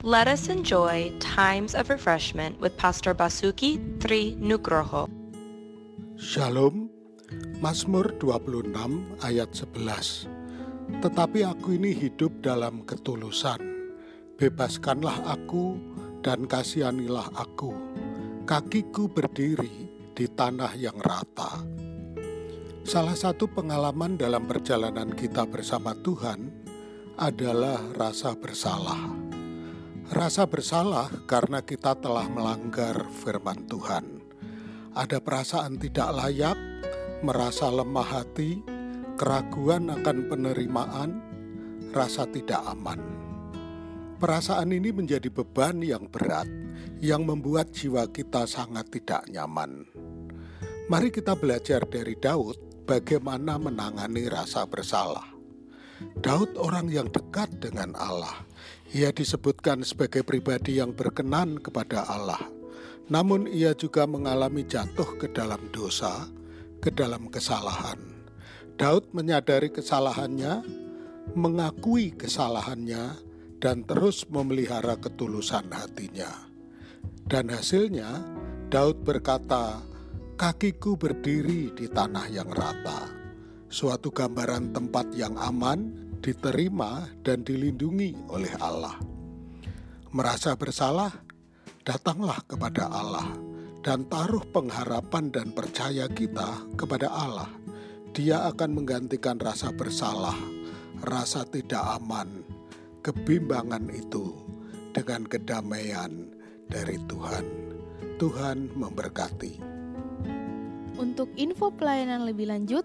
Let us enjoy times of refreshment with Pastor Basuki Tri Nugroho. Shalom, Mazmur 26 ayat 11. Tetapi aku ini hidup dalam ketulusan. Bebaskanlah aku dan kasihanilah aku. Kakiku berdiri di tanah yang rata. Salah satu pengalaman dalam perjalanan kita bersama Tuhan adalah rasa bersalah. Rasa bersalah karena kita telah melanggar firman Tuhan. Ada perasaan tidak layak, merasa lemah hati, keraguan akan penerimaan, rasa tidak aman. Perasaan ini menjadi beban yang berat yang membuat jiwa kita sangat tidak nyaman. Mari kita belajar dari Daud bagaimana menangani rasa bersalah. Daud orang yang dekat dengan Allah. Ia disebutkan sebagai pribadi yang berkenan kepada Allah. Namun ia juga mengalami jatuh ke dalam dosa, ke dalam kesalahan. Daud menyadari kesalahannya, mengakui kesalahannya, dan terus memelihara ketulusan hatinya. Dan hasilnya, Daud berkata, "Kakiku berdiri di tanah yang rata." Suatu gambaran tempat yang aman, diterima dan dilindungi oleh Allah. Merasa bersalah, datanglah kepada Allah dan taruh pengharapan dan percaya kita kepada Allah. Dia akan menggantikan rasa bersalah, rasa tidak aman, kebimbangan itu dengan kedamaian dari Tuhan. Tuhan memberkati. Untuk info pelayanan lebih lanjut,